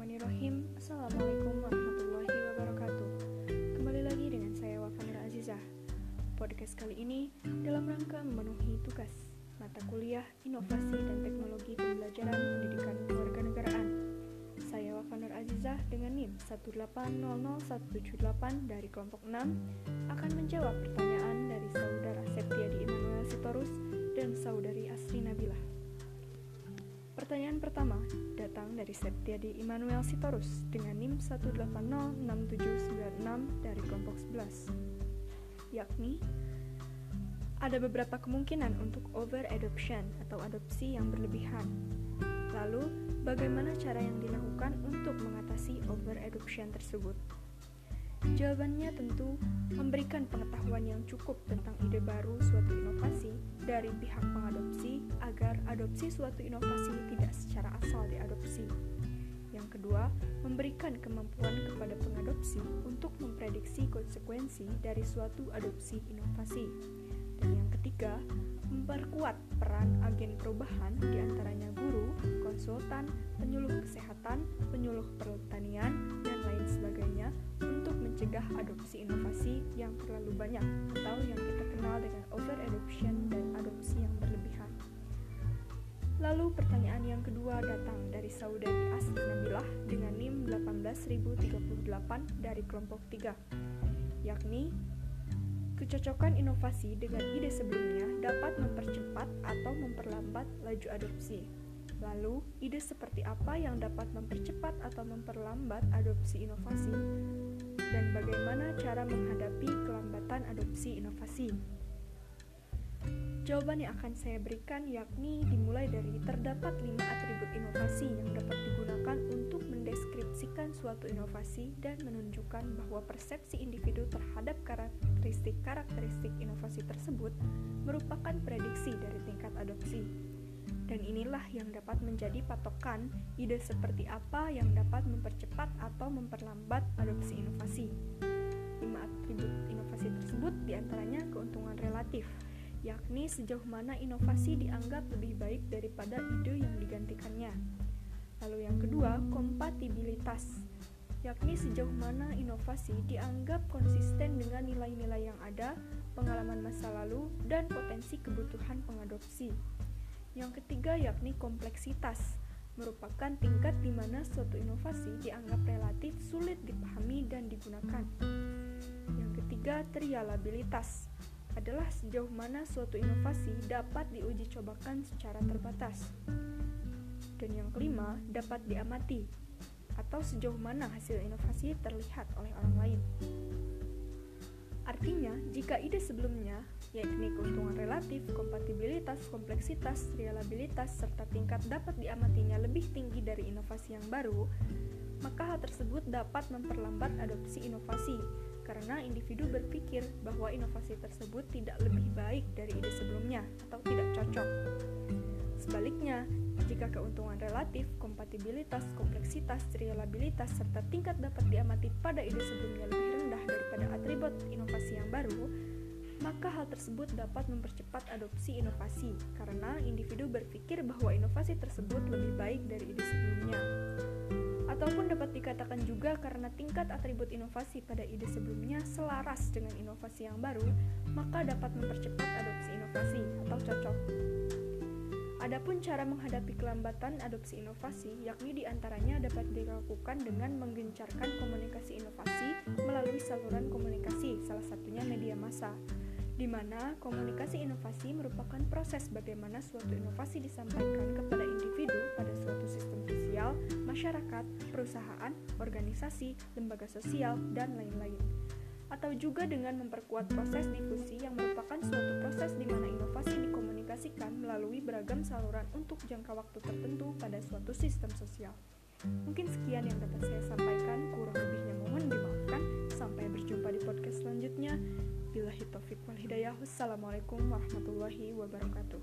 Bismillahirrahmanirrahim. Assalamualaikum warahmatullahi wabarakatuh. Kembali lagi dengan saya Wafanira Azizah. Podcast kali ini dalam rangka memenuhi tugas Mata kuliah inovasi dan teknologi pembelajaran pendidikan kewarganegaraan. Saya Wafanur Azizah dengan NIM 1800178 dari kelompok 6 Akan menjawab pertanyaan dari saudara Septiadi Immanuel Sitorus dan saudari Asri Nabilah. Pertanyaan pertama datang dari Septiadi Immanuel Sitorus dengan NIM 1806796 dari kelompok 11 yakni ada beberapa kemungkinan untuk over adoption atau adopsi yang berlebihan. Lalu, bagaimana cara yang dilakukan untuk mengatasi over adoption tersebut? Jawabannya tentu memberikan pengetahuan yang cukup tentang ide baru suatu inovasi dari pihak pengadopsi agar adopsi suatu inovasi tidak secara asal diadopsi. Yang kedua, memberikan kemampuan kepada pengadopsi untuk memprediksi konsekuensi dari suatu adopsi inovasi. Dan yang ketiga, memperkuat peran agen perubahan di antaranya guru, konsultan, penyuluh kesehatan, penyuluh pertanian, dan lain sebagainya untuk mencegah adopsi inovasi yang terlalu banyak atau yang kita kenal dengan Lalu pertanyaan yang kedua datang dari saudari Asri Nabilah dengan NIM 18038 dari kelompok 3, yakni kecocokan inovasi dengan ide sebelumnya dapat mempercepat atau memperlambat laju adopsi. Lalu, ide seperti apa yang dapat mempercepat atau memperlambat adopsi inovasi? Dan bagaimana cara menghadapi kelambatan adopsi inovasi? Jawaban yang akan saya berikan yakni dimulai dari terdapat lima atribut inovasi yang dapat digunakan untuk mendeskripsikan suatu inovasi dan menunjukkan bahwa persepsi individu terhadap karakteristik-karakteristik inovasi tersebut merupakan prediksi dari tingkat adopsi. Dan inilah yang dapat menjadi patokan ide seperti apa yang dapat mempercepat atau memperlambat adopsi inovasi. Lima atribut inovasi tersebut di antaranya keuntungan relatif, yakni sejauh mana inovasi dianggap lebih baik daripada ide yang digantikannya. Lalu yang kedua, kompatibilitas, yakni sejauh mana inovasi dianggap konsisten dengan nilai-nilai yang ada, pengalaman masa lalu, dan potensi kebutuhan pengadopsi. Yang ketiga yakni kompleksitas, merupakan tingkat di mana suatu inovasi dianggap relatif sulit dipahami dan digunakan. Yang ketiga, trialabilitas, adalah sejauh mana suatu inovasi dapat diuji cobakan secara terbatas. Dan yang kelima, dapat diamati, atau sejauh mana hasil inovasi terlihat oleh orang lain. Artinya, jika ide sebelumnya, yakni keuntungan relatif, kompatibilitas, kompleksitas, reliabilitas, serta tingkat dapat diamatinya lebih tinggi dari inovasi yang baru, maka hal tersebut dapat memperlambat adopsi inovasi karena individu berpikir bahwa inovasi tersebut tidak lebih baik dari ide sebelumnya atau tidak cocok. Sebaliknya, jika keuntungan relatif, kompatibilitas, kompleksitas, reliabilitas, serta tingkat dapat diamati pada ide sebelumnya lebih rendah daripada atribut inovasi yang baru, maka hal tersebut dapat mempercepat adopsi inovasi karena individu berpikir bahwa inovasi tersebut lebih baik dari ide sebelumnya ataupun dapat dikatakan juga karena tingkat atribut inovasi pada ide sebelumnya selaras dengan inovasi yang baru, maka dapat mempercepat adopsi inovasi atau cocok. Adapun cara menghadapi kelambatan adopsi inovasi, yakni di antaranya dapat dilakukan dengan menggencarkan komunikasi inovasi melalui saluran komunikasi, salah satunya media massa di mana komunikasi inovasi merupakan proses bagaimana suatu inovasi disampaikan kepada individu pada suatu sistem sosial, masyarakat, perusahaan, organisasi, lembaga sosial, dan lain-lain. Atau juga dengan memperkuat proses difusi yang merupakan suatu proses di mana inovasi dikomunikasikan melalui beragam saluran untuk jangka waktu tertentu pada suatu sistem sosial. Mungkin sekian yang dapat saya sampaikan, kurang lebihnya mohon dimaafkan. Sampai berjumpa di podcast selanjutnya. Billahi taufiq wal hidayah. Wassalamualaikum warahmatullahi wabarakatuh.